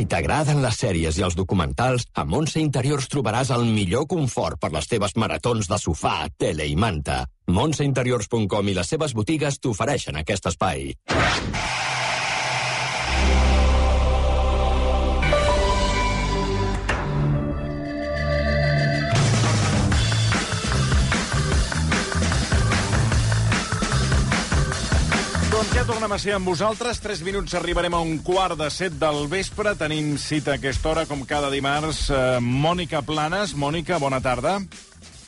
Si t'agraden les sèries i els documentals, a Montse Interiors trobaràs el millor confort per les teves maratons de sofà, tele i manta. Montseinteriors.com i les seves botigues t'ofereixen aquest espai. Ja tornem a ser amb vosaltres. Tres minuts arribarem a un quart de set del vespre. Tenim cita a aquesta hora, com cada dimarts. Eh, Mònica Planes. Mònica, bona tarda.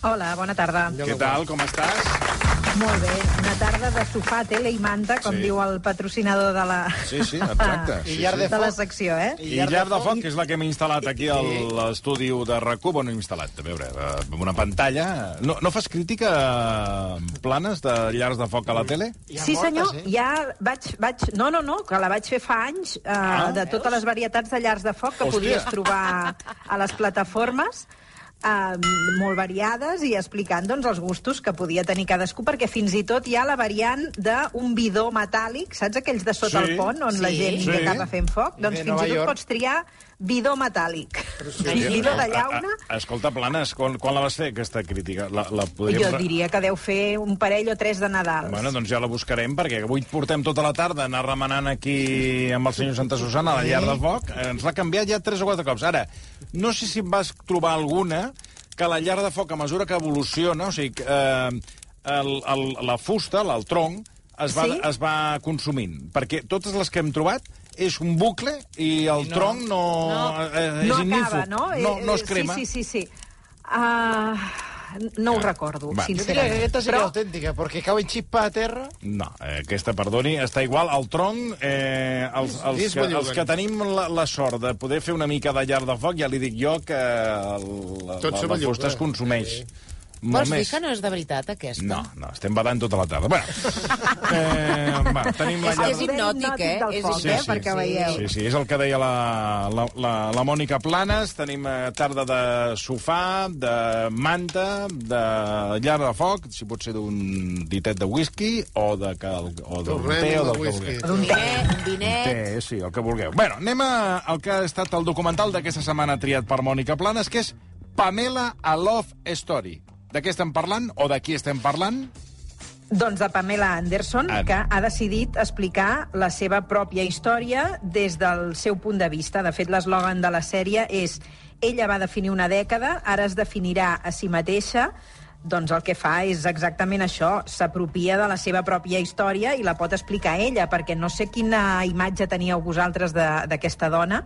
Hola, bona tarda. Què tal, com estàs? Molt bé. Una tarda de sofà, tele i manta, com Sí. diu el patrocinador de la, Sí, sí, exacte. I Sí, llar sí. de de la secció, eh? I llar de foc, que és la que hem instal·lat aquí a l'estudi de RAC1. Bueno, hem instal·lat, a veure, eh, amb una pantalla. No, no fas crítica, eh, planes, de llars de foc a la tele? Sí, senyor, eh? ja vaig, vaig... No, no, no, que la vaig fer fa anys, eh, Ah, de totes les varietats de llars de foc que Hòstia. podies trobar a les plataformes, eh, molt variades i explicant doncs, els gustos que podia tenir cadascú, perquè fins i tot hi ha la variant d'un bidó metàl·lic, saps aquells de sota Sí. el pont, on la Sí. gent Sí. acaba fent foc? Doncs fins Nova i tot York. pots triar bidó metàl·lic. sí. Bidó de llauna... A, a, escolta, Planes, quan, quan la vas fer, aquesta crítica? La, la podríem... Jo diria que deu fer un parell o tres de Nadal. Bueno, doncs ja la buscarem, perquè avui portem tota la tarda anar remenant aquí amb el senyor Santa Susana a la llar de foc. Ens l'ha canviat ja tres o quatre cops. Ara, no sé si vas trobar alguna que la llar de foc, a mesura que evoluciona, o sigui, eh, el, el, la fusta, el tronc, es va, Sí? es va consumint. Perquè totes les que hem trobat és un bucle i el no. tronc no, No, eh, és no acaba, ignífug. no? No, no es Eh, crema. Sí, sí, sí. sí. Uh, no ho recordo, Va. Jo diria que sincerament. aquesta seria Però- autèntica, perquè cau en xispa a terra. No, eh, aquesta, perdoni, està igual. El tronc, eh, els, els, Dis que, els que tenim la, la sort de poder fer una mica de llar de foc, ja li dic jo que el, la, la, la fusta es consumeix. Sí. Vols dir més. que no és de veritat, aquesta? No, no, estem badant tota la tarda. Bueno, eh, va, tenim la És llar... que és hipnòtic, eh? És hipnòtic. eh? Sí, sí. Perquè veieu. Sí, sí, és el que deia la, la, la, la Mònica Planes. Tenim eh, tarda de sofà, de manta, de llar de foc, si pot ser d'un ditet de whisky o de cal, o d'un Torrent té o de del que whisky. vulgueu. D'un té. Un vinet... Té, sí, el que vulgueu. Bueno, anem a, al que ha estat el documental d'aquesta setmana triat per Mònica Planes, que és Pamela a Love Story. De què estem parlant o de qui estem parlant? Doncs de Pamela Anderson, Ah. que ha decidit explicar la seva pròpia història des del seu punt de vista. De fet, l'eslògan de la sèrie és ella va definir una dècada, ara es definirà a si mateixa, doncs el que fa és exactament això, s'apropia de la seva pròpia història i la pot explicar ella, perquè no sé quina imatge teníeu vosaltres de- d'aquesta dona,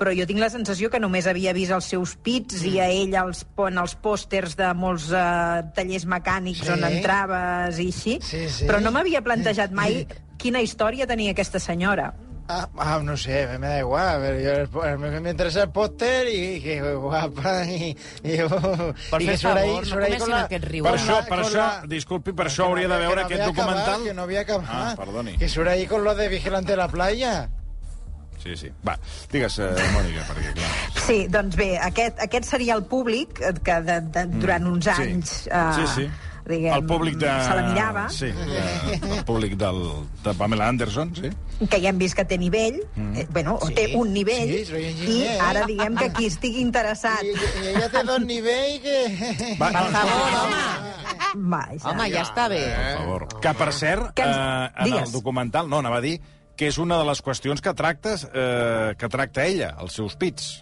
però jo tinc la sensació que només havia vist els seus pits i a ella els, en els pòsters de molts eh, tallers mecànics Sí. on entraves i així, Sí, sí. però no m'havia plantejat mai quina història tenia aquesta senyora. Ah, ah, no sé, me da igual, pero yo, me, me interesa el póster y que guapa y, y, Per y fer que surt ahí, no surt ahí comencin aquest riure. Per con això, la- per con això, la- disculpi, per això Que hauria no de veure que no aquest había documental. acabat, que no había acabado. Ah, perdoni. Que surt ahí con los de vigilante de la playa. Sí, sí. Va, digues, eh, Mònica, perquè clar... Sí, doncs bé, aquest, aquest seria el públic eh, que de, de, durant uns Mm. Sí. anys... eh, Sí, sí. Diguem, el públic de... Se la mirava. Sí, de, el públic del, de Pamela Anderson, sí. que ja hem vist que té nivell, Mm. eh, bueno, o Sí, té un nivell, sí, soy i ara diguem que qui estigui interessat... Y, y ella te da un nivel que... Va, Per favor, home. Vaja. Home, ja està bé. Per favor. Que, per cert, Que ens- eh, en el documental, no, anava a dir que és una de les qüestions que tractes, eh, que tracta ella, els seus pits.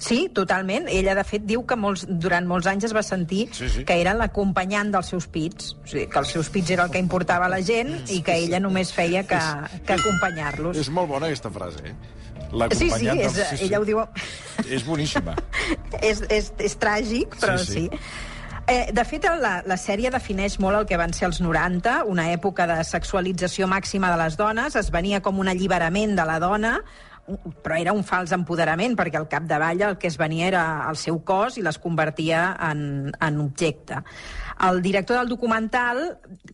Sí, totalment. Ella, de fet, diu que molts, durant molts anys es va sentir Sí, sí. que era l'acompanyant dels seus pits. O sigui, que els seus pits era el que importava a la gent i que ella només feia que, que acompanyar-los. És molt bona aquesta frase, eh? Sí, sí, és, dels- ella ho diu... És boníssima. és, és, és tràgic, però Sí, sí. sí. Eh, de fet, la, la sèrie defineix molt el que van ser els 90, una època de sexualització màxima de les dones, es venia com un alliberament de la dona, però era un fals empoderament, perquè al capdavall el que es venia era el seu cos i les convertia en, en objecte. El director del documental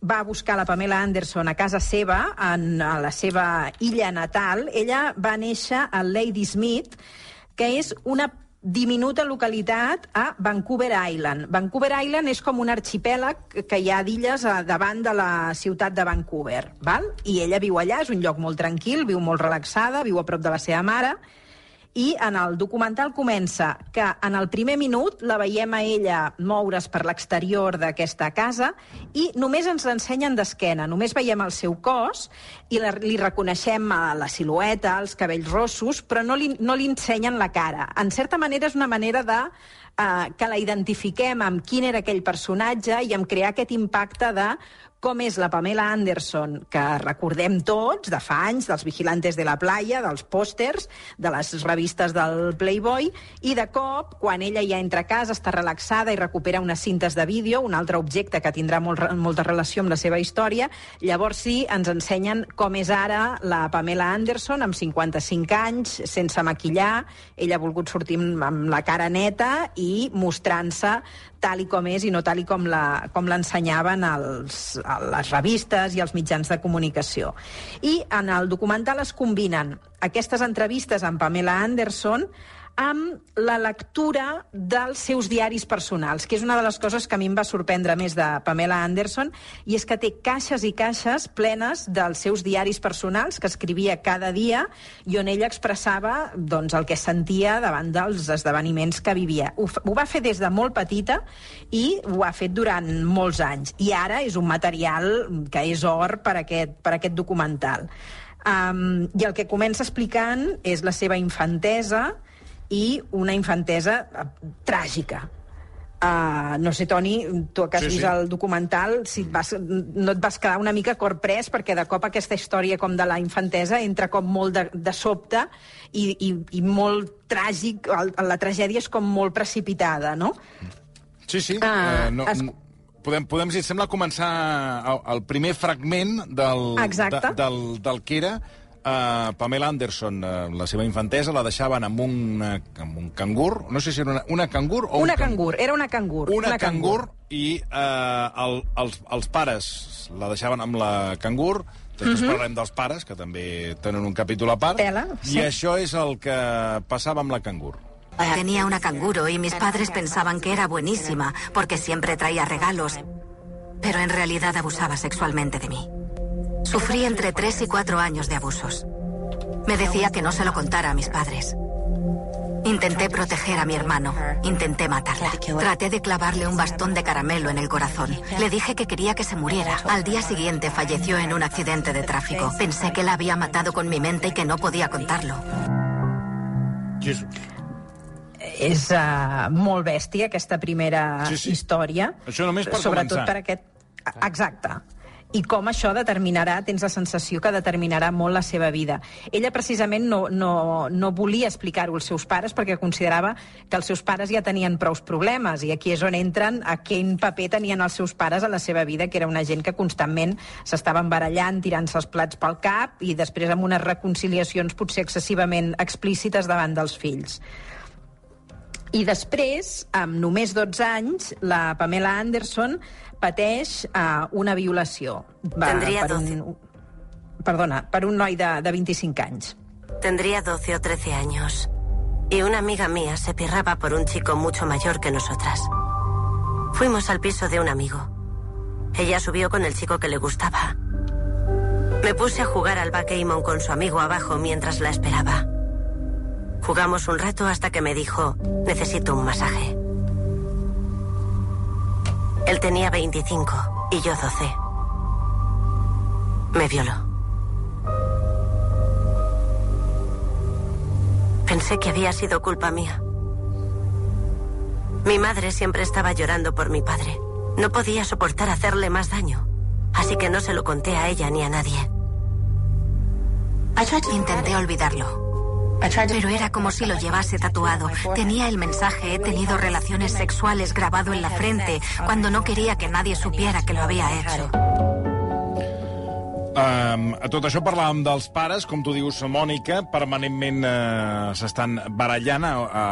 va buscar la Pamela Anderson a casa seva, en, a la seva illa natal. Ella va néixer a Lady Smith, que és una diminuta localitat a Vancouver Island. Vancouver Island és com un arxipèlag que hi ha d'illes davant de la ciutat de Vancouver, val? i ella viu allà, és un lloc molt tranquil, viu molt relaxada, viu a prop de la seva mare, i en el documental comença que en el primer minut la veiem a ella moure's per l'exterior d'aquesta casa i només ens l'ensenyen d'esquena, només veiem el seu cos i la, li reconeixem la silueta, els cabells rossos, però no li, no li ensenyen la cara. En certa manera és una manera de eh, que la identifiquem amb quin era aquell personatge i amb crear aquest impacte de com és la Pamela Anderson, que recordem tots, de fa anys, dels Vigilantes de la Playa, dels pòsters, de les revistes del Playboy, i de cop, quan ella ja entra a casa, està relaxada i recupera unes cintes de vídeo, un altre objecte que tindrà molt, molta relació amb la seva història, llavors sí, ens ensenyen com és ara la Pamela Anderson, amb 55 anys, sense maquillar, ella ha volgut sortir amb la cara neta i mostrant-se tal i com és i no tal i com l'ensenyaven a les revistes i els mitjans de comunicació. I en el documental es combinen aquestes entrevistes amb Pamela Anderson amb la lectura dels seus diaris personals, que és una de les coses que a mi em va sorprendre més de Pamela Anderson, i és que té caixes i caixes plenes dels seus diaris personals que escrivia cada dia i on ella expressava doncs, el que sentia davant dels esdeveniments que vivia. Ho, ho va fer des de molt petita i ho ha fet durant molts anys. I ara és un material que és or per aquest, per aquest documental. Um, I el que comença explicant és la seva infantesa i una infantesa eh, tràgica. Uh, no sé, Toni, tu que has Sí, sí, sí. vist el documental, si et vas, no et vas quedar una mica corprès perquè de cop aquesta història com de la infantesa entra com molt de, de sobte i, i, i molt tràgic, el, la tragèdia és com molt precipitada, no? Sí, sí. Ah, eh, no, es- podem, podem, si et sembla, començar el, el primer fragment del, Exacte. de, del, del que era uh, Pamela Anderson. Uh, la seva infantesa la deixaven amb un, uh, amb un cangur. No sé si era una, una cangur o Una un cangur, era una cangur. Una, cangur, i uh, el, els, els pares la deixaven amb la cangur, després parlarem dels pares, que també tenen un capítol a part, Tela, sí. i això és el que passava amb la cangur. Tenía una canguro y mis padres pensaban que era buenísima porque siempre traía regalos, pero en realidad abusaba sexualmente de mí. Sufrí entre tres y cuatro años de abusos. Me decía que no se lo contara a mis padres. Intenté proteger a mi hermano, intenté matarla. Traté de clavarle un bastón de caramelo en el corazón. Le dije que quería que se muriera. Al día siguiente falleció en un accidente de tráfico. Pensé que la había matado con mi mente y que no podía contarlo. És uh, molt bèstia, aquesta primera Sí, sí. història. Això només per Sobretot començar. per aquest... Exacte. I com això determinarà, tens la sensació que determinarà molt la seva vida. Ella precisament no, no, no volia explicar-ho als seus pares perquè considerava que els seus pares ja tenien prous problemes i aquí és on entren a quin paper tenien els seus pares a la seva vida, que era una gent que constantment s'estaven barallant, tirant-se els plats pel cap i després amb unes reconciliacions potser excessivament explícites davant dels fills. I després, amb només 12 anys, la Pamela Anderson pateix uh, una violació. Tendria per un, perdona, per un noi de, de 25 anys. Tendría 12 o 13 años. Y una amiga mía se pirraba por un chico mucho mayor que nosotras. Fuimos al piso de un amigo. Ella subió con el chico que le gustaba. Me puse a jugar al backgammon con su amigo abajo mientras la esperaba. Jugamos un rato hasta que me dijo, necesito un masaje. Él tenía 25 y yo 12. Me violó. Pensé que había sido culpa mía. Mi madre siempre estaba llorando por mi padre. No podía soportar hacerle más daño. Así que no se lo conté a ella ni a nadie. Intenté olvidarlo. Pero era como si lo llevase tatuado. Tenía el mensaje, he tenido relaciones sexuales grabado en la frente, cuando no quería que nadie supiera que lo había hecho. Um, a tot això parlàvem dels pares, com tu dius, Mònica, permanentment uh, s'estan barallant a, a,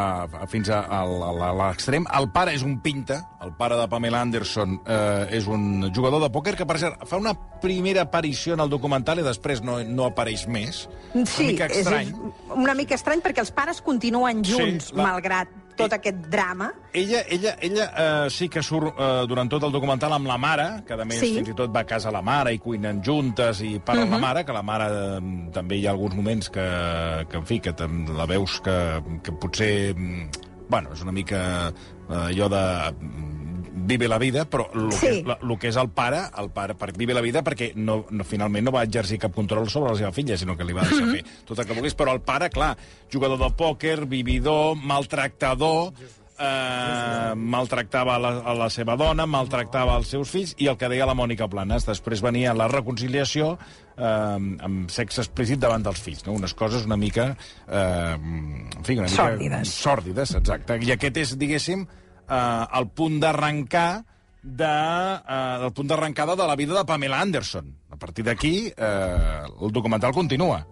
a, fins a, a, a, l'extrem. El pare és un pinta, el pare de Pamela Anderson uh, és un jugador de pòquer que, per cert, fa una primera aparició en el documental i després no, no apareix més. una mica és estrany. una mica estrany perquè els pares continuen Sí, junts, la- malgrat tot aquest drama. Ella, ella, ella eh, sí que surt eh, durant tot el documental amb la mare, que a més Sí. fins i tot va a casa la mare i cuinen juntes i parlen uh -huh. la mare, que la mare eh, també hi ha alguns moments que, que en fi, que la veus que, que potser... mm, Bueno, és una mica eh, allò de mm, vive la vida, però el, Sí. que, el que és el pare, el pare per, vive la vida perquè no, no, finalment no va exercir cap control sobre la seva filla, sinó que li va deixar fer tot el que volgués. Però el pare, clar, jugador de pòquer, vividor, maltractador, eh, maltractava a la, a la seva dona, maltractava els seus fills, i el que deia la Mònica Planes, després venia la reconciliació eh, amb sexe explícit davant dels fills, no? unes coses una mica... Eh, en fi, una mica... Sòrdides. Sòrdides, exacte. I aquest és, diguéssim, eh, el punt d'arrencar de, eh, del punt d'arrencada de la vida de Pamela Anderson. A partir d'aquí, eh, el documental continua.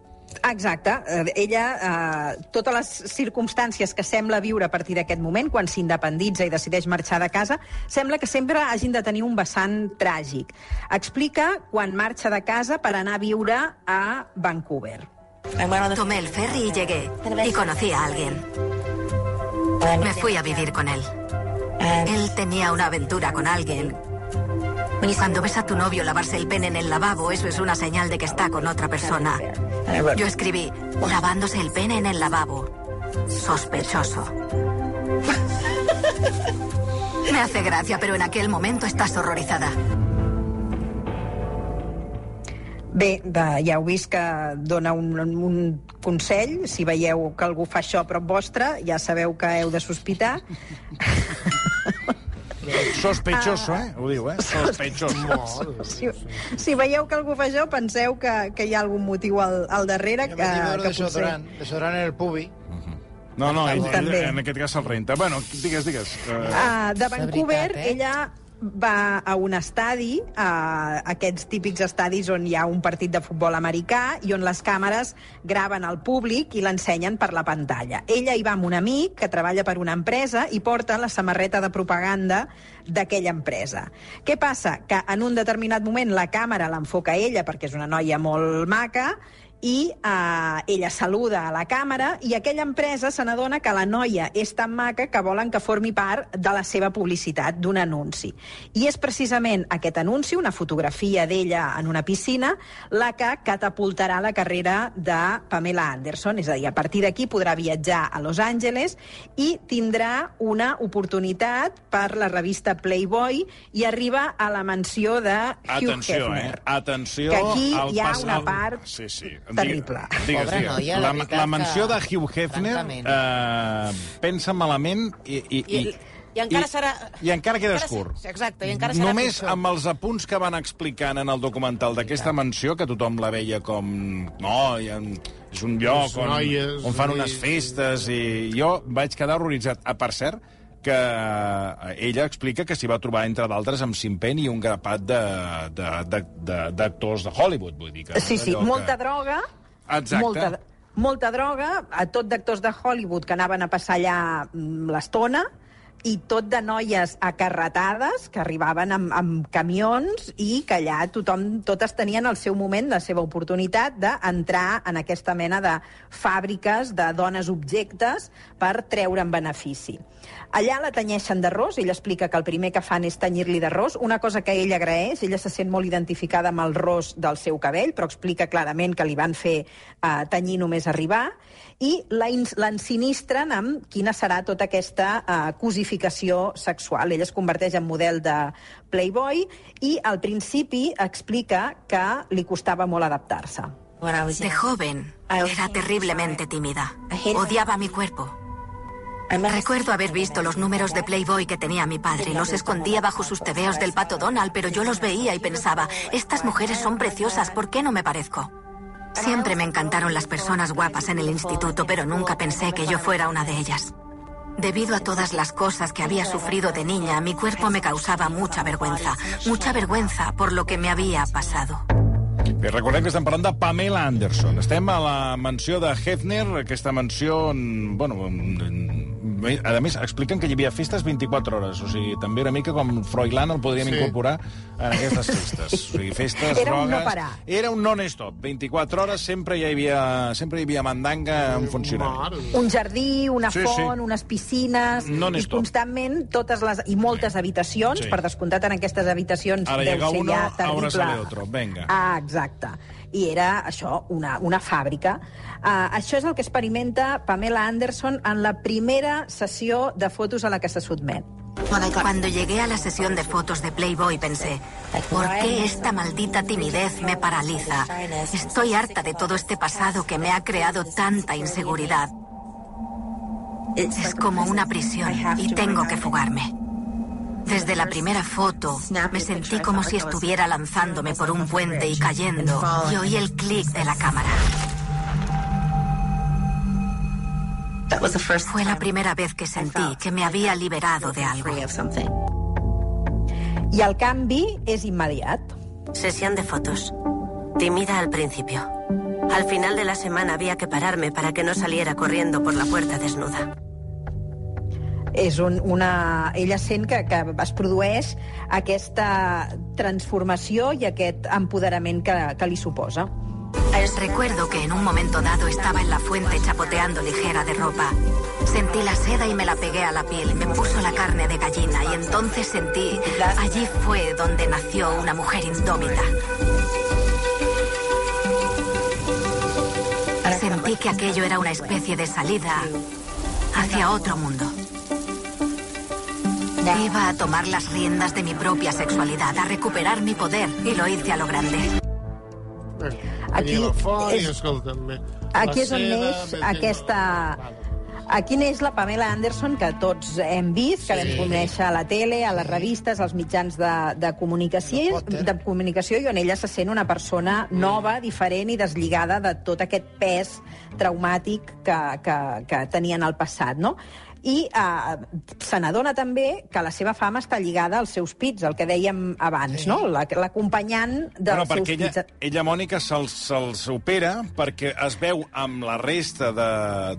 Exacte. Eh, Ella, eh, totes les circumstàncies que sembla viure a partir d'aquest moment, quan s'independitza i decideix marxar de casa, sembla que sempre hagin de tenir un vessant tràgic. Explica quan marxa de casa per anar a viure a Vancouver. Tomé el ferry y llegué. Y conocí a alguien. Me fui a vivir con él. Él tenía una aventura con alguien. Cuando ves a tu novio lavarse el pene en el lavabo, eso es una señal de que está con otra persona. Yo escribí, lavándose el pene en el lavabo. Sospechoso. Me hace gracia, pero en aquel momento estás horrorizada. Bé, de, ja heu vist que dona un, un consell. Si veieu que algú fa això a prop vostre, ja sabeu que heu de sospitar. Sospechoso, eh? Ho diu, eh? Sospechoso. Si, si veieu que algú fa això, penseu que, que hi ha algun motiu al, al darrere Jo que, que potser... desodorant, desodorant en el pubi. No, no, ell, ell, També. en aquest cas se'l renta. Bueno, digues, digues. Uh, de Vancouver, veritat, eh? ella va a un estadi, a aquests típics estadis on hi ha un partit de futbol americà i on les càmeres graven el públic i l'ensenyen per la pantalla. Ella hi va amb un amic que treballa per una empresa i porta la samarreta de propaganda d'aquella empresa. Què passa? Que en un determinat moment la càmera l'enfoca ella perquè és una noia molt maca i eh, ella saluda a la càmera i aquella empresa se n'adona que la noia és tan maca que volen que formi part de la seva publicitat, d'un anunci. I és precisament aquest anunci, una fotografia d'ella en una piscina, la que catapultarà la carrera de Pamela Anderson. És a dir, a partir d'aquí podrà viatjar a Los Angeles i tindrà una oportunitat per la revista Playboy i arriba a la mansió de Hugh Atenció, eh? Hefner. Atenció Que aquí hi ha pas- una part sí, sí. Terrible. Digues, Pobra digues. noia, la la, la mansió que- de Hugh Hefner eh, pensa malament i... I, I, i encara i- serà... I encara queda encara escur. se- Exacte, i encara serà Només pitjor. amb els apunts que van explicant en el documental d'aquesta mansió, que tothom la veia com... No, ha, és un lloc on, noies, on fan i- unes festes i jo vaig quedar horroritzat. Ah, per cert, que eh, ella explica que s'hi va trobar, entre d'altres, amb Simpen i un grapat de- de- de- de- d'actors de, de, Hollywood, vull dir que... Sí, sí, molta que... droga, Exacte. molta, molta droga, a tot d'actors de Hollywood que anaven a passar allà mm, l'estona, i tot de noies acarretades que arribaven amb, amb camions i que allà tothom, totes tenien el seu moment, la seva oportunitat d'entrar en aquesta mena de fàbriques de dones objectes per treure'n benefici. Allà la tenyeixen d'arròs, ella explica que el primer que fan és tenyir-li d'arròs, una cosa que ella agraeix, ella se sent molt identificada amb el ros del seu cabell, però explica clarament que li van fer eh, tenyir només arribar, i la ins- l'ensinistren amb quina serà tota aquesta eh, cosificació sexual. Ella es converteix en model de Playboy i al principi explica que li costava molt adaptar-se. De joven, era terriblemente tímida. Odiaba mi cuerpo. Recuerdo haber visto los números de Playboy que tenía mi padre. Los escondía bajo sus tebeos del pato Donald, pero yo los veía y pensaba, estas mujeres son preciosas, ¿por qué no me parezco? Siempre me encantaron las personas guapas en el instituto, pero nunca pensé que yo fuera una de ellas. Debido a todas las cosas que había sufrido de niña, mi cuerpo me causaba mucha vergüenza, mucha vergüenza por lo que me había pasado. Bé, que estem parlant de Pamela Anderson. Estem a la mansió de Hefner, aquesta mansió on, bueno, A més, expliquen que hi havia festes 24 hores, o sigui, també una mica com Froilán el podríem Sí. sí. incorporar en aquestes festes. O sigui, festes, Era un drogues... no parar. Era un non-stop. 24 hores sempre hi havia, sempre hi havia mandanga en funcionament. Un jardí, una Sí, font, sí. unes piscines... I constantment totes les... I moltes habitacions, Sí. per descomptat en aquestes habitacions Ara deu llega ser uno, ja ahora terrible. sale otro. Venga. Ah, exacte. I era, això, una, una fàbrica. Uh, això és el que experimenta Pamela Anderson en la primera sessió de fotos a la que se sotmet. Cuando llegué a la sesión de fotos de Playboy pensé, ¿por qué esta maldita timidez me paraliza? Estoy harta de todo este pasado que me ha creado tanta inseguridad. Es como una prisión y tengo que fugarme. Desde la primera foto me sentí como si estuviera lanzándome por un puente y cayendo y oí el clic de la cámara. Fue la primera vez que sentí que me había liberado de algo. I el canvi és immediat. Sesión de fotos. Tímida al principio. Al final de la semana había que pararme para que no saliera corriendo por la puerta desnuda. És un, una... Ella sent que, que es produeix aquesta transformació i aquest empoderament que, que li suposa. Recuerdo que en un momento dado estaba en la fuente chapoteando ligera de ropa. Sentí la seda y me la pegué a la piel. Me puso la carne de gallina y entonces sentí... Allí fue donde nació una mujer indómita. Sentí que aquello era una especie de salida hacia otro mundo. Iba a tomar las riendas de mi propia sexualidad, a recuperar mi poder, y lo hice a lo grande. Aquí és- escolta'm... bé, Aquí és on neix aquesta... Aquí neix la Pamela Anderson, que tots hem vist, que Sí. vam conèixer a la tele, a les revistes, als mitjans de, de, comunicació, Potter. de comunicació, i on ella se sent una persona nova, diferent i deslligada de tot aquest pes traumàtic que, que, que tenia en el passat, no? I eh, se n'adona també que la seva fama està lligada als seus pits, el que dèiem abans, no? La- L'acompanyant dels Bueno, seus perquè ella, pits. ella Mònica, se'ls se opera perquè es veu amb la resta de,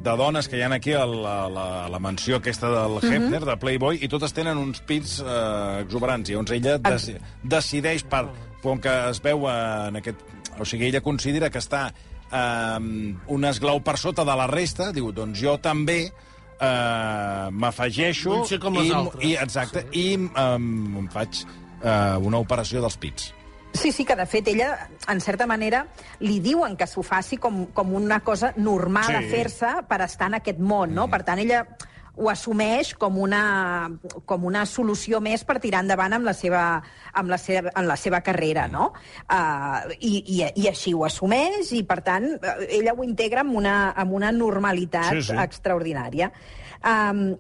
de dones que hi ha aquí a la, la, la mansió aquesta del Mhm. Hefner, de Playboy, i totes tenen uns pits eh, exuberants, i llavors ella deci, decideix, per, com que es veu en aquest... O sigui, ella considera que està eh, un esglau per sota de la resta, diu, doncs jo també eh, m'afegeixo Vull ser com les i, altres. i, exacte, i eh, em faig eh, una operació dels pits. Sí, sí, que de fet ella, en certa manera, li diuen que s'ho faci com, com una cosa normal Sí. a fer-se per estar en aquest món, no? Per tant, ella ho assumeix com una, com una solució més per tirar endavant amb la seva, amb la seva, en la seva carrera, no? Uh, i, i, I així ho assumeix i, per tant, eh, ella ho integra amb una, amb una normalitat Sí, sí. extraordinària. Um,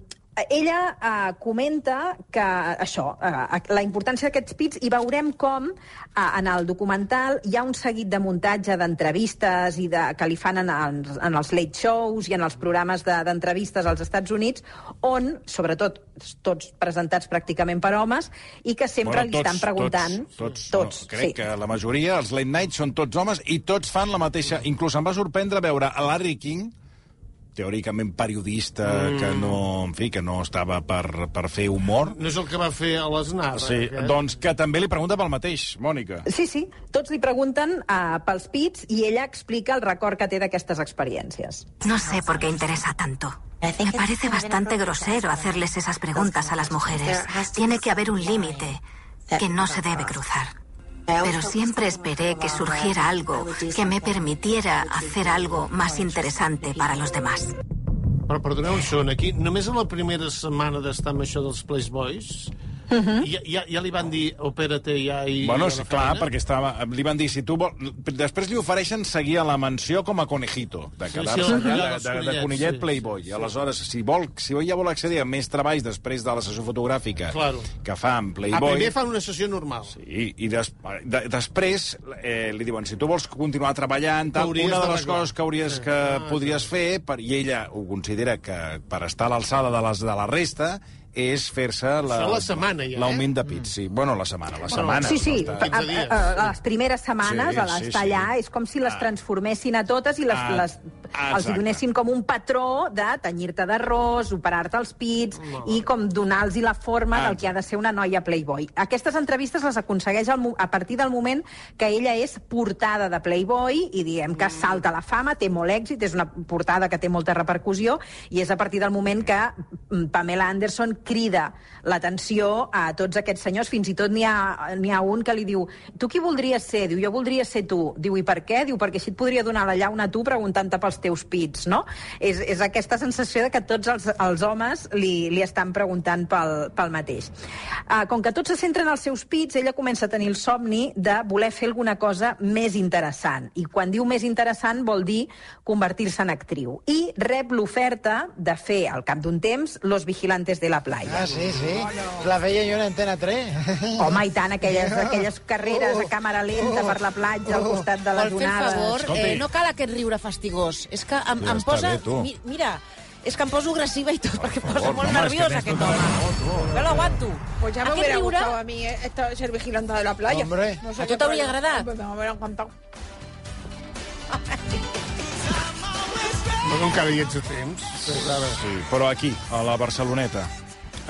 ella uh, comenta que això, uh, la importància d'aquests pits, i veurem com uh, en el documental hi ha un seguit de muntatge d'entrevistes i de, que li fan en, en, en els late shows i en els programes de- d'entrevistes als Estats Units, on, sobretot, tots presentats pràcticament per homes, i que sempre li estan preguntant... Tots, tots, tots no, crec sí. que la majoria, els late night, són tots homes i tots fan la mateixa... Inclús em va sorprendre veure a Larry King, teòricament periodista, mm. que no, en fi, que no estava per, per fer humor, No és el que va fer a l'Aznar. sí, eh? doncs que també li pregunta pel mateix, Mònica. Sí, sí, tots li pregunten uh, pels pits i ella explica el record que té d'aquestes experiències. No sé por qué interesa tanto. Me parece bastante grosero hacerles esas preguntas a las mujeres. Tiene que haber un límite que no se debe cruzar. Pero siempre esperé que surgiera algo que me permitiera hacer algo más interesante para los demás. Però perdoneu un segon, aquí, només a la primera setmana d'estar amb això dels Playboys, uh -huh. ja, ja, ja li van dir, opera-te ja i... Bueno, i sí, a la clar, feina"? perquè estava, li van dir, si tu vol... Després li ofereixen seguir a la mansió com a conejito, de Sí, quedar-se sí, allà, allà de, de, de conillet sí. Playboy. I aleshores, si, vol, si ja vol accedir a més treballs després de la sessió fotogràfica Claro. que fa amb Playboy... primer fan una sessió normal. I, i des, de, després eh, li diuen, si tu vols continuar treballant, tal, una de les coses que hauries Sí. que Ah, podries fer, per, i ella ho considera que per estar a l'alçada de, les, de la resta, és fer-se la... Això la ja, eh? L'augment de pits, sí. Bueno, la setmana, la setmana. Sí, sí, no a, està- a, a, a les primeres setmanes, Sí, a l'estar sí, sí. allà, és com si les transformessin a totes i les, Ah, les, ah, els hi donessin com un patró de tenyir-te d'arròs, operar-te els pits i com donar-los la forma Ah, del que ha de ser una noia Playboy. Aquestes entrevistes les aconsegueix al, a partir del moment que ella és portada de Playboy i diem que salta a la fama, té molt èxit, és una portada que té molta repercussió i és a partir del moment que mm, Pamela Anderson crida l'atenció a tots aquests senyors, fins i tot n'hi ha, ha un que li diu tu qui voldries ser? Diu, jo voldria ser tu. Diu, i per què? Diu, perquè així et podria donar la llauna a tu preguntant-te pels teus pits, no? És, és aquesta sensació de que tots els, els homes li, li estan preguntant pel, pel mateix. Uh, com que tots se centren als seus pits, ella comença a tenir el somni de voler fer alguna cosa més interessant. I quan diu més interessant vol dir convertir-se en actriu. I rep l'oferta de fer, al cap d'un temps, Los Vigilantes de la Playa. Ah, sí, sí. La veia jo en Antena 3. Home, i tant, aquelles, aquelles carreres a càmera lenta per la platja al costat de les onades. favor? Escolti. Eh, no cal aquest riure fastigós. És que em, Ja em posa... bé, tu. Mi, mira, és que em poso agressiva i tot, perquè em posa favor, molt tens aquest tota home. No l'aguanto. Pues ya me Aquest hubiera riure... gustado a mí eh, esta- ser vigilante de la playa. Hombre. No sé ¿A? Pues me hubiera encantado. No com cada dia ets a temps. Sí, però aquí, a la Barceloneta.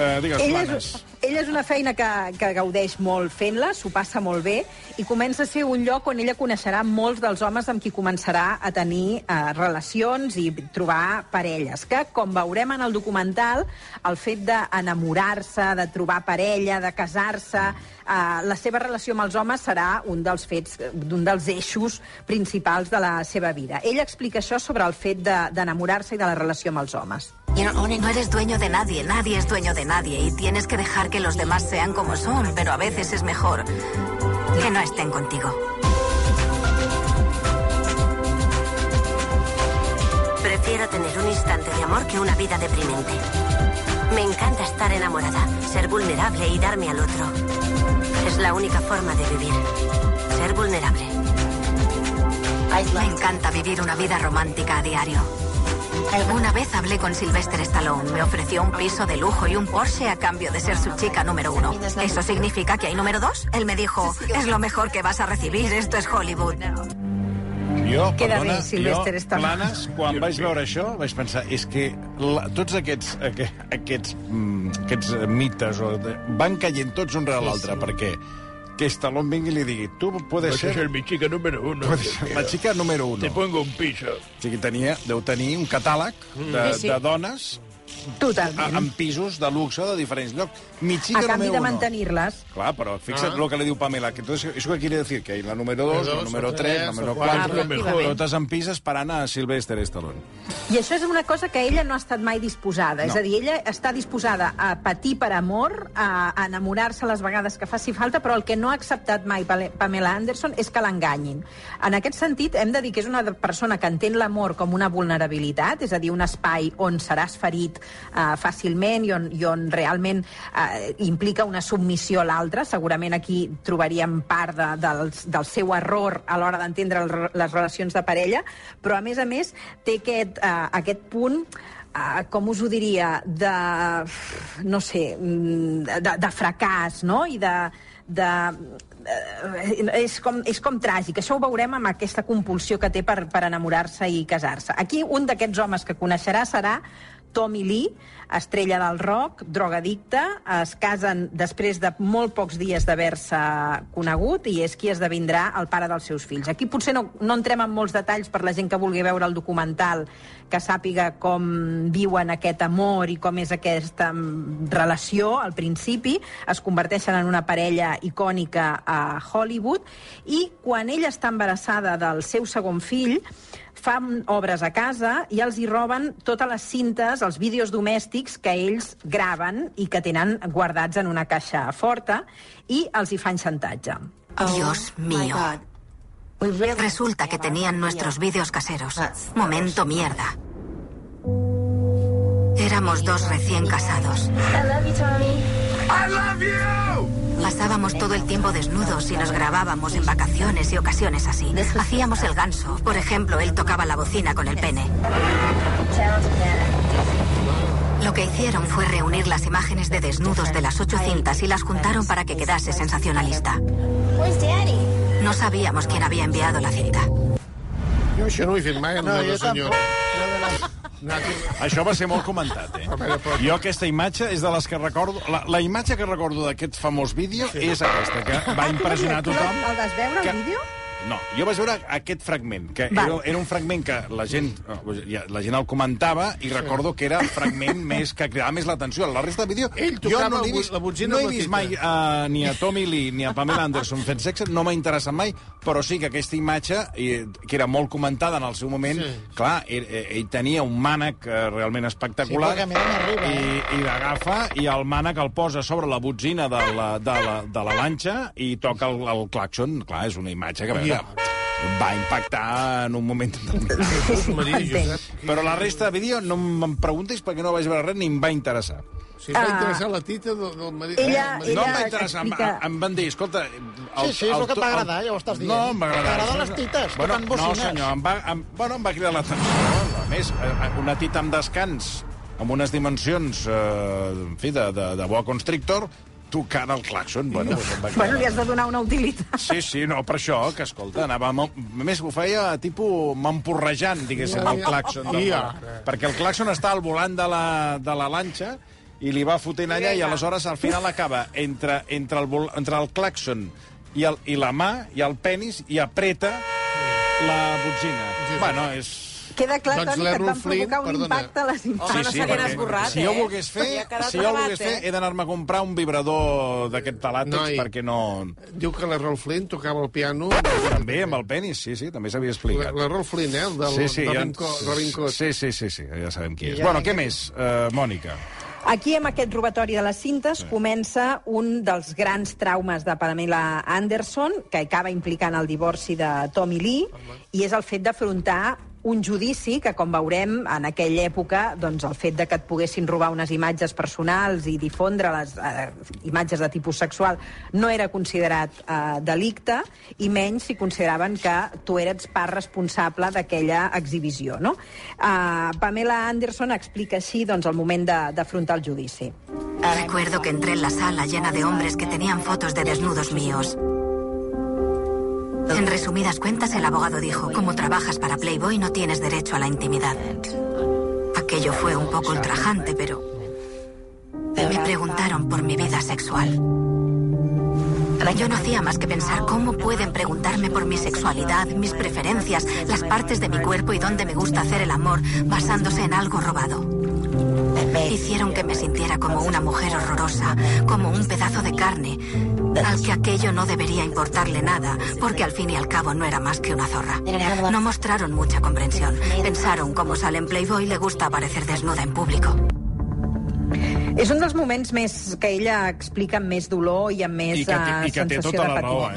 Eh, digues, Ella és, ella és una feina que, que gaudeix molt fent-la, s'ho passa molt bé, i comença a ser un lloc on ella coneixerà molts dels homes amb qui començarà a tenir eh, relacions i trobar parelles. Que, com veurem en el documental, el fet d'enamorar-se, de trobar parella, de casar-se, eh, la seva relació amb els homes serà un dels fets, d'un dels eixos principals de la seva vida. Ella explica això sobre el fet de- d'enamorar-se i de la relació amb els homes. No eres dueño de nadie, nadie es dueño de nadie y tienes que dejar que los demás sean como son, pero a veces es mejor que no estén contigo. Prefiero tener un instante de amor que una vida deprimente. Me encanta estar enamorada, ser vulnerable y darme al otro. Es la única forma de vivir. Ser vulnerable. Me encanta vivir una vida romántica a diario. Una vez hablé con Sylvester Stallone. Me ofreció un piso de lujo y un Porsche a cambio de ser su chica número uno. ¿Eso significa que hay número dos? Él me dijo, es lo mejor que vas a recibir. Esto es Hollywood. Jo, Queda perdona, bé, Sylvester jo, Stallone. planes, quan vaig veure això, vaig pensar, és que la, tots aquests, aqu aquests, mm, aquests mites o de, van caient tots un rere l'altre, perquè que Stallone vingui i li digui tu puedes ser ser mi chica número uno. puedes ser la xica número uno. Te pongo un piso. O sigui, tenia, deu tenir un catàleg de, Sí, sí. de dones Totalment. a, en pisos de luxe de diferents llocs. Mi chica a canvi número de mantenir-les. Claro, pero fíjate lo que le diu Pamela, que entonces eso que quiere decir que hay la número 2, la dos, número la 3, tres, la número la quatre, 4, efectivament. totes en pis esperant a Sylvester Stallone. I això és una cosa que ella no ha estat mai disposada. No. És a dir, ella està disposada a patir per amor, a, enamorar-se les vegades que faci falta, però el que no ha acceptat mai Pamela Anderson és que l'enganyin. En aquest sentit, hem de dir que és una persona que entén l'amor com una vulnerabilitat, és a dir, un espai on seràs ferit eh, fàcilment i on, i on realment eh, implica una submissió a l'altre. Segurament aquí trobaríem part de, del, del seu error a l'hora d'entendre les relacions de parella, però a més a més té aquest, eh, aquest punt Uh, com us ho diria, de, no sé, mm, de, de fracàs, no? I de, de, eh, és, com, és com tràgic. Això ho veurem amb aquesta compulsió que té per, per enamorar-se i casar-se. Aquí un d'aquests homes que coneixerà serà Tommy Lee, estrella del rock, drogadicte, es casen després de molt pocs dies d'haver-se conegut i és qui esdevindrà el pare dels seus fills. Aquí potser no, no entrem en molts detalls per la gent que vulgui veure el documental, que sàpiga com viuen aquest amor i com és aquesta mm, relació al principi. Es converteixen en una parella icònica a Hollywood i quan ella està embarassada del seu segon fill, fan obres a casa i els hi roben totes les cintes, els vídeos domèstics que ells graven i que tenen guardats en una caixa forta i els hi fan xantatge. Dios mío. Resulta que tenían nuestros vídeos caseros. Momento mierda. Éramos dos recién casados. Pasábamos todo el tiempo desnudos y nos grabábamos en vacaciones y ocasiones así. Hacíamos el ganso. Por ejemplo, él tocaba la bocina con el pene. Lo que hicieron fue reunir las imágenes de desnudos de las ocho cintas y las juntaron para que quedase sensacionalista. No sabíamos quién había enviado la cinta. Jo això no ho he fet mai, No, no, jo no senyor. Això va ser molt comentat, eh? Jo aquesta imatge és de les que recordo... La, la imatge que recordo d'aquest famós vídeo és aquesta, que va impressionar tothom. El vas veure, que- el vídeo? No, jo vaig veure aquest fragment, que Val. era, era un fragment que la gent, la gent el comentava i recordo que era el fragment més que cridava més l'atenció. La resta del vídeo... Ell jo no bu- vist, la botzina no he vist mai uh, ni a Tommy Lee ni a Pamela Anderson fent sexe, no m'ha interessat mai, però sí que aquesta imatge, eh, que era molt comentada en el seu moment, Sí. clar, ell, ell tenia un mànec eh, realment espectacular Sí, perquè a mi no m'arriba, eh? i, i l'agafa i el mànec el posa sobre la botzina de la, de la, de la lanxa i toca el, el claxon. Clar, és una imatge que a veure, va impactar en un moment determinat. Maria. Però la resta de vídeo no me'n preguntis perquè no vaig veure res ni em va interessar. Si va Ah. interessar la tita del, del marit. Ella- marit. No em Ella va interessar, em, explica- em van dir, escolta... Sí, sí, és el que et va agradar, ja ho estàs dient. No, em va agradar. T'agraden les tites, que bueno, No, bocines. senyor, em va, em, bueno, em va cridar l'atenció. A més, eh, una tita amb descans, amb unes dimensions, eh, en fi, de, de, de boa constrictor, tocant el claxon. Bueno, doncs em va Bueno, li has de donar una utilitat. Sí, sí, no, per això, que escolta, anava... Molt... A més, ho feia tipus m'emporrejant, diguéssim, el claxon. Del... I ara? Perquè el claxon està al volant de la, de la lanxa i li va fotent allà i aleshores al final acaba entre, entre, el, vol... entre el claxon i, el, i la mà i el penis i apreta la botzina. Bueno, és... Queda clar, Doncs Toni, que et van Flynn, provocar un perdona. impacte a les Home, imatges. no s'havien perquè esborrat, si jo eh? volgués fer, si jo volgués fer, eh? he d'anar-me a comprar un vibrador d'aquest talàtex Noi. perquè no... Diu que l'Errol Flynn tocava el piano. També amb el penis, sí, sí, també s'havia explicat. L'Errol Flynn, eh? El del sí, sí, Robin, ja- Robin Hood. Sí, sí, sí, sí, ja sabem qui és. Ja bueno, què més, uh, Mònica? Aquí, amb aquest robatori de les cintes, comença un dels grans traumes de Pamela Anderson, que acaba implicant el divorci de Tommy Lee, i és el fet d'afrontar un judici que, com veurem, en aquella època, doncs, el fet de que et poguessin robar unes imatges personals i difondre les eh, imatges de tipus sexual no era considerat eh, delicte, i menys si consideraven que tu eres part responsable d'aquella exhibició. No? Eh, Pamela Anderson explica així doncs, el moment d'afrontar el judici. Recuerdo que entré en la sala llena de hombres que tenían fotos de desnudos míos. En resumidas cuentas, el abogado dijo, como trabajas para Playboy no tienes derecho a la intimidad. Aquello fue un poco ultrajante, pero me preguntaron por mi vida sexual. Yo no hacía más que pensar cómo pueden preguntarme por mi sexualidad, mis preferencias, las partes de mi cuerpo y dónde me gusta hacer el amor, basándose en algo robado. Hicieron que me sintiera como una mujer horrorosa, como un pedazo de carne, al que aquello no debería importarle nada, porque al fin y al cabo no era más que una zorra. No mostraron mucha comprensión. Pensaron, como sale en Playboy, le gusta aparecer desnuda en público. És un dels moments més que ella explica amb més dolor i amb més I que té- eh, i que té sensació tota de la raó, eh?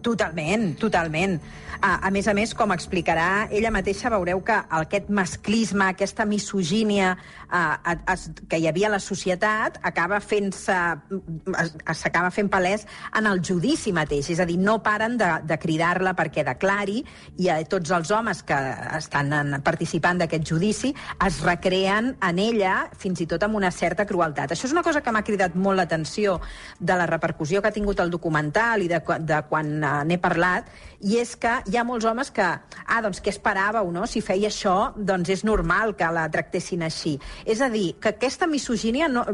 Totalment, totalment. A, a més a més, com explicarà ella mateixa, veureu que aquest masclisme, aquesta misogínia eh, es, que hi havia a la societat acaba fent-se s'acaba fent palès en el judici mateix. És a dir, no paren de, de cridar-la perquè declari i a tots els homes que estan en, participant d'aquest judici es recreen en ella fins i tot amb una certa crueltat. Això és una cosa que m'ha cridat molt l'atenció de la repercussió que ha tingut el documental i de, de quan eh, n'he parlat, i és que hi ha molts homes que, ah, doncs què esperàveu, no? Si feia això, doncs és normal que la tractessin així. És a dir, que aquesta misogínia no,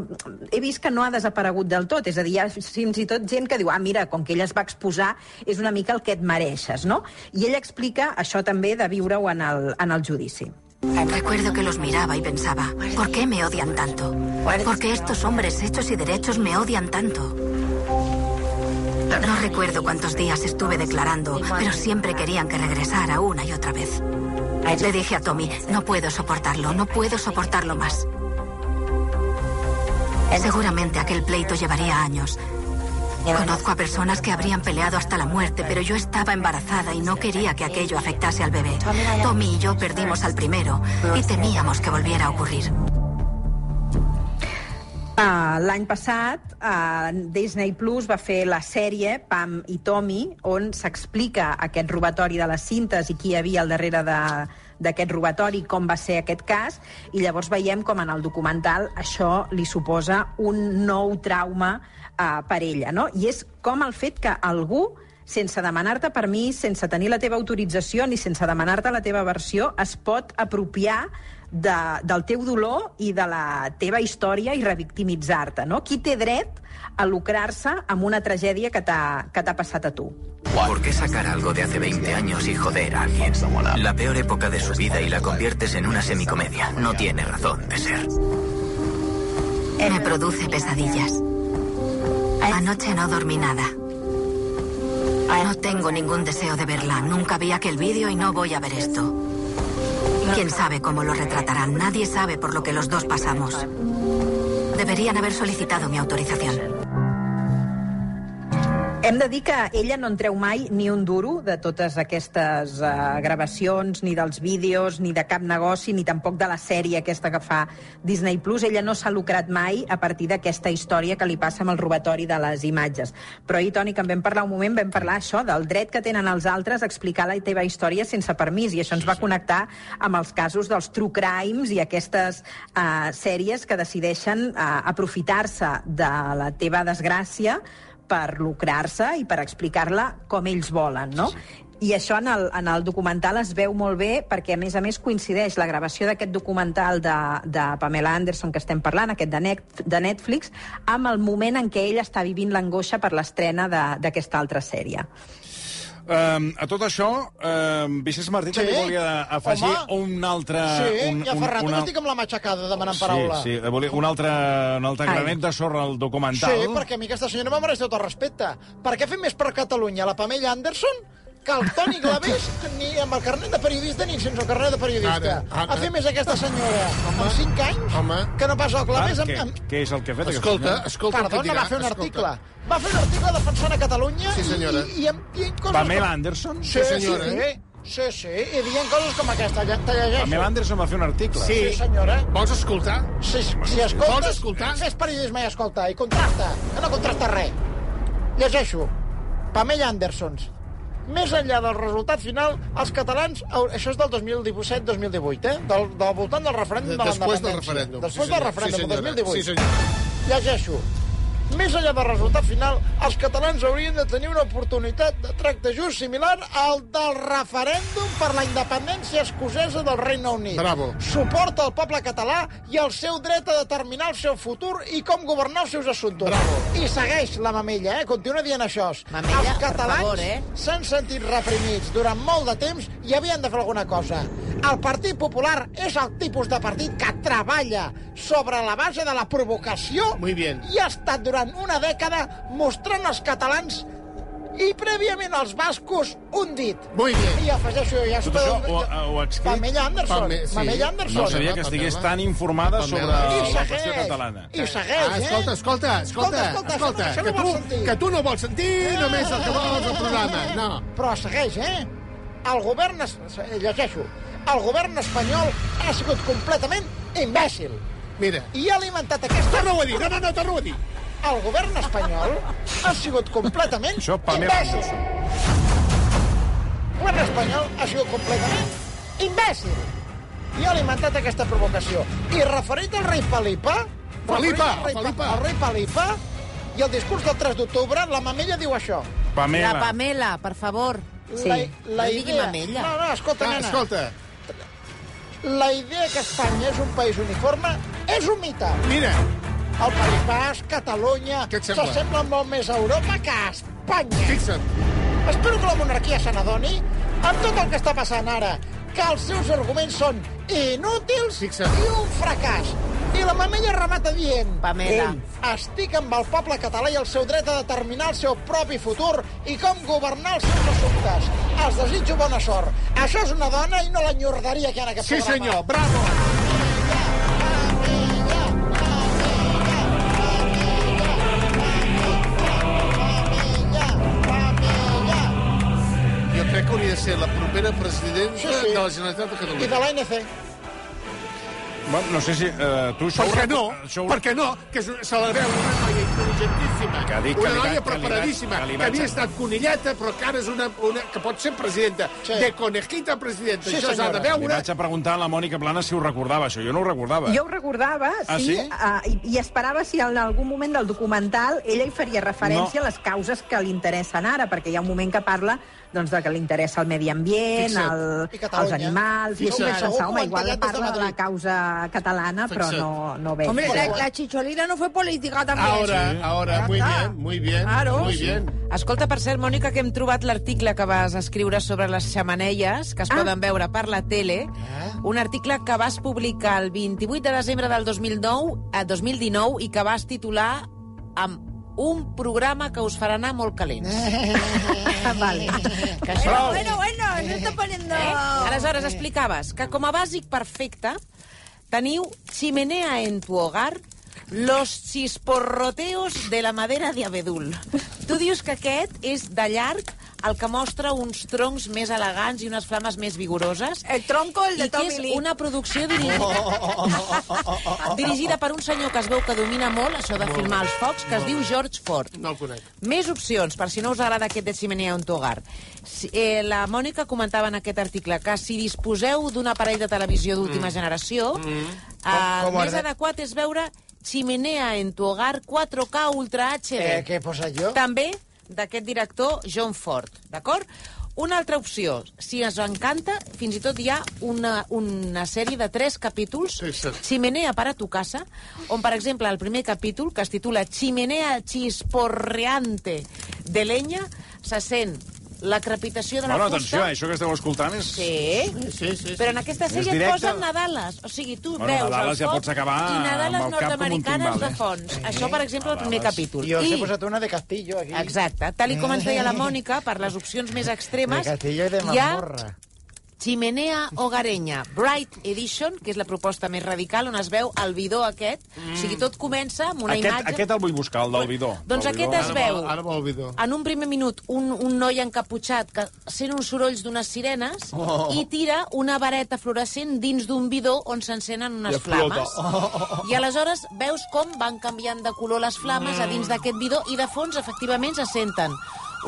he vist que no ha desaparegut del tot. És a dir, hi ha fins i tot gent que diu, ah, mira, com que ella es va exposar, és una mica el que et mereixes, no? I ella explica això també de viure-ho en, el, en el judici. Recuerdo que los miraba y pensaba, ¿por qué me odian tanto? ¿Por qué estos hombres hechos y derechos me odian tanto? No recuerdo cuántos días estuve declarando, pero siempre querían que regresara una y otra vez. Le dije a Tommy, no puedo soportarlo, no puedo soportarlo más. Seguramente aquel pleito llevaría años. Conozco a personas que habrían peleado hasta la muerte, pero yo estaba embarazada y no quería que aquello afectase al bebé. Tommy y yo perdimos al primero y temíamos que volviera a ocurrir. Uh, L'any passat, uh, Disney Plus va fer la sèrie Pam i Tommy, on s'explica aquest robatori de les cintes i qui hi havia al darrere de, d'aquest robatori, com va ser aquest cas, i llavors veiem com en el documental això li suposa un nou trauma eh, per ella, no? I és com el fet que algú sense demanar-te permís, sense tenir la teva autorització ni sense demanar-te la teva versió, es pot apropiar de, del teu dolor i de la teva història i revictimitzar-te, no? Qui té dret a lucrar-se amb una tragèdia que t'ha que t'ha passat a tu? ¿Por qué sacar algo de hace 20 años y joder a alguien? La peor época de su vida y la conviertes en una semicomedia. No tiene razón de ser. Me produce pesadillas. Anoche no dormí nada. No tengo ningún deseo de verla. Nunca vi aquel vídeo y no voy a ver esto. Quién sabe cómo lo retratarán. Nadie sabe por lo que los dos pasamos. Deberían haber solicitado mi autorización. Hem de dir que ella no en treu mai ni un duro de totes aquestes uh, gravacions, ni dels vídeos, ni de cap negoci, ni tampoc de la sèrie aquesta que fa Disney+. Plus. Ella no s'ha lucrat mai a partir d'aquesta història que li passa amb el robatori de les imatges. Però ahir, Toni, que en vam parlar un moment, vam parlar això, del dret que tenen els altres a explicar la teva història sense permís, i això ens va connectar amb els casos dels true crimes i aquestes uh, sèries que decideixen uh, aprofitar-se de la teva desgràcia per lucrar-se i per explicar-la com ells volen, no? I això en el, en el documental es veu molt bé perquè, a més a més, coincideix la gravació d'aquest documental de, de Pamela Anderson que estem parlant, aquest de, net, de Netflix, amb el moment en què ell està vivint l'angoixa per l'estrena de- d'aquesta altra sèrie. Um, a tot això, um, Vicenç Martí Sí? també volia afegir Home. un altre... Sí, un, ja fa rato una- que estic amb la matxacada demanant paraula. Sí, sí, volia un altre, un altre Ai. granet de sorra al documental. Sí, perquè a mi aquesta senyora me mereix tot el respecte. Per què fet més per Catalunya la Pamela Anderson que el Toni Glavés ni amb el carnet de periodista ni sense el carnet de periodista. Ara, ara. Ha fet més aquesta senyora Home. amb 5 anys Home. que no pas el Glavés amb... què, amb... què és el que ha fet? aquesta Escolta, senyora? escolta Perdona, dirà. va fer un escolta. article. Va fer un article defensant a Catalunya Sí, senyora. i, i, i, amb- dient coses... Pamela com- Anderson? Sí, Sí, senyora. Sí, sí, sí, i dient coses com aquesta. Ja te llegeixo. Pamela Anderson va fer un article. Sí. Sí, senyora. Vols escoltar? Si, si escoltes, Vols escoltar? fes periodisme i escolta, i contrasta, que no contrasta res. Llegeixo. Pamela Andersons. Més enllà del resultat final, els catalans... Això és del 2017-2018, eh? Del, del voltant del referèndum de, la Després del referèndum. Després Sí, del referèndum, Sí, del senyora. 2018. Sí, senyor. Llegeixo. Més enllà del resultat final, els catalans haurien de tenir una oportunitat de tracte just similar al del referèndum per la independència escocesa del Regne Unit. Bravo. Suport al poble català i el seu dret a determinar el seu futur i com governar els seus assumptes. Bravo. I segueix la mamella, eh? Continua dient això. Mamella, els catalans eh? s'han sentit reprimits durant molt de temps i havien de fer alguna cosa. El Partit Popular és el tipus de partit que treballa sobre la base de la provocació Muy bien. i ha estat durant una dècada mostrant als catalans i prèviament als bascos un dit. Muy bien. I afegeixo ja... Tot això ho, ho ha escrit... Mamella Anderson. Pame- sí. Mamella Anderson. No sabia que estigués tan informada sobre Pamela. I la qüestió catalana. I segueix, Ah, eh? escolta, escolta, escolta, Escolta, escolta, escolta, això que, no tu, que tu no vols sentir només el que vols al programa. No. Però segueix, eh? El govern... es- Llegeixo. El govern espanyol ha sigut completament imbècil Mira, i ha alimentat aquesta... torna-ho a dir, no, no, no, torna-ho a dir. El govern espanyol ha sigut completament imbècil. El govern espanyol ha sigut completament imbècil i ha alimentat aquesta provocació. I referit al rei Felipa... Felipa, al rei, Felipa. Al rei Felipa i el discurs del 3 d'octubre, la mamella diu això. Pamela. La Pamela, per favor. Sí. La, la No idea... mamella. No, no, escolta, Ah, nena. escolta, La idea que Espanya és un país uniforme és un mite. mira, El País Basc, Catalunya, Què et sembla? s'assemblen molt més a Europa que a Espanya. fixa't. Espero que la monarquia se n'adoni amb tot el que està passant ara, que els seus arguments són inútils Fixa't. i un fracàs. I la mamella remata dient... Pamela. Estic amb el poble català i el seu dret a determinar el seu propi futur i com governar els seus assumptes. Els desitjo bona sort. Això és una dona i no l'enyordaria que en aquest Sí, programa. senyor, bravo. Ser la propera presidenta Sí, sí. de la Generalitat de I Catalunya. de l'ANC. Bueno, no sé si uh, tu això... Per què no? Això ho... Per què no? Que és- se la veu una noia intel·ligentíssima, Que dic una noia que preparadíssima, que li que, havia estat conilleta, però que ara és una, una que pot ser presidenta. Sí. De conejita presidenta. Sí, Això s'ha de senyora. Li veure. vaig a preguntar a la Mònica Plana si ho recordava, això. Jo no ho recordava. Jo ho recordava, Ah, sí, sí? uh, i, i esperava si en algun moment del documental ella hi faria referència No. a les causes que li interessen ara, perquè hi ha un moment que parla doncs, de que li interessa el medi ambient, Fixa't. el, I els animals, i Fixa't. això pensar, Segur home, igual parla de la Madrid. Causa catalana, però no, no veig. Hombre, la, la chicholina no fue política también. Ahora, ahora, Ya muy bien, muy bien, Claro. muy bien. Escolta, per cert, Mònica, que hem trobat l'article que vas escriure sobre les xamanelles, que es Ah. poden veure per la tele, un article que vas publicar el 28 de desembre del 2009, a 2019 i que vas titular amb un programa que us farà anar molt calents. vale. Que això... Bueno, bueno, bueno, se está poniendo... Eh? Aleshores, explicaves que com a bàsic perfecte teniu chimenea en tu hogar, los chisporroteos de la madera de abedul. Tu dius que aquest és de llarg el que mostra uns troncs més elegants i unes flames més vigoroses. El tronco, el de I que Tommy és Lee. una producció dirigida, dirigida per un senyor que es veu que domina molt això de filmar els focs, que es diu George Ford. No el conec. Més opcions, per si no us agrada aquest de tu hogar. Si, eh, la Mònica comentava en aquest article que si disposeu d'un aparell de televisió d'última generació, eh, el més arde- adequat és veure Chimenea en tu hogar 4K Ultra HD. Eh, què he posat jo? També d'aquest director John Ford, d'acord? Una altra opció, si us encanta, fins i tot hi ha una, una sèrie de tres capítols. Chimenea para tu casa, on, per exemple, el primer capítol, que es titula Chimenea chisporreante de leña, se sent la crepitació de la Bueno, atenció, fusta... eh, això que esteu escoltant és... Sí, Sí, sí, sí. però en aquesta sèrie et posen Nadales. O sigui, tu Bueno, veus Nadales el ja foc pots acabar i Nadales nord-americanes timbal, eh? de fons. Això, per exemple, el primer Nadales. capítol. I jo us he posat una de Castillo, aquí. Exacte. Tal i com ens deia la Mònica, per les opcions més extremes, De Castillo i de hi ha Mamorra. Chimenea Hogareña Bright Edition, que és la proposta més radical, on es veu el bidó aquest. O sigui, tot comença amb una Aquest, imatge... aquest el vull buscar, el del bidó. Doncs aquest bidó. es veu. Ara m'ho olvido. En un primer minut, un, un noi encaputxat que sent uns sorolls d'unes sirenes Oh. i tira una vareta fluorescent dins d'un bidó on s'encenen unes I flames. I aleshores veus com van canviant de color les flames a dins d'aquest bidó i de fons, efectivament, se senten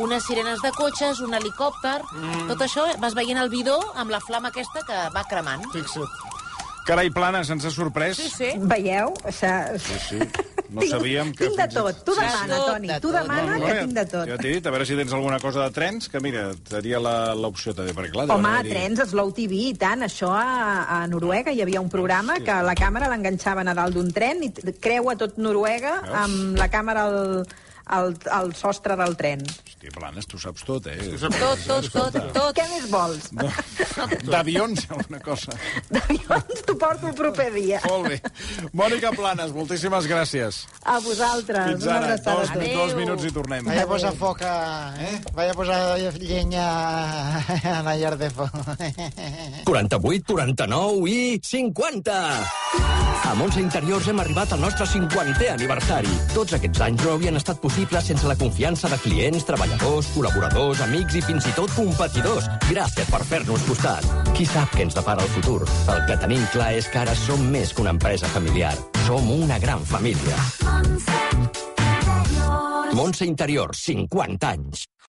unes sirenes de cotxes, un helicòpter... Mm. Tot això vas veient el bidó amb la flama aquesta que va cremant. Fixa't. Carai, Plana, se'ns ha sorprès. Sí, sí. Veieu? O sigui, Sí, sí. No sabíem que... Tinc de tot. Tu Sí, demana, tot, Toni. de Tu demana que tinc de tot. Ja t'he dit, a veure si tens alguna cosa de trens, que mira, seria la- l'opció també, perquè clar... Home, haver-hi- trens, Slow TV, i tant. Això a, a Noruega hi havia un programa que la càmera l'enganxaven a dalt d'un tren i creua tot Noruega Veus? amb la càmera al, al, al sostre del tren. Hòstia, Planes, tu saps tot, eh? Tot, tot, tot, tot. Què més vols? No. D'avions, alguna cosa. D'avions t'ho porto el proper dia. Molt bé. Mònica Planes, moltíssimes gràcies. A vosaltres. Fins ara. Dos, a tots. dos minuts i tornem. Vaya a posar foc a... Eh? Vaya a posar llenya a la llar de foc. 48, 49 i 50! A Montse Interiors hem arribat al nostre 50è aniversari. Tots aquests anys no haurien estat possibles sense la confiança de clients, treballadors, col·laboradors, amics i fins i tot competidors. Gràcies per fer-nos costat. Qui sap què ens depara el futur? El que tenim clar és que ara som més que una empresa familiar. Som una gran família. Montse Interiors, 50 anys.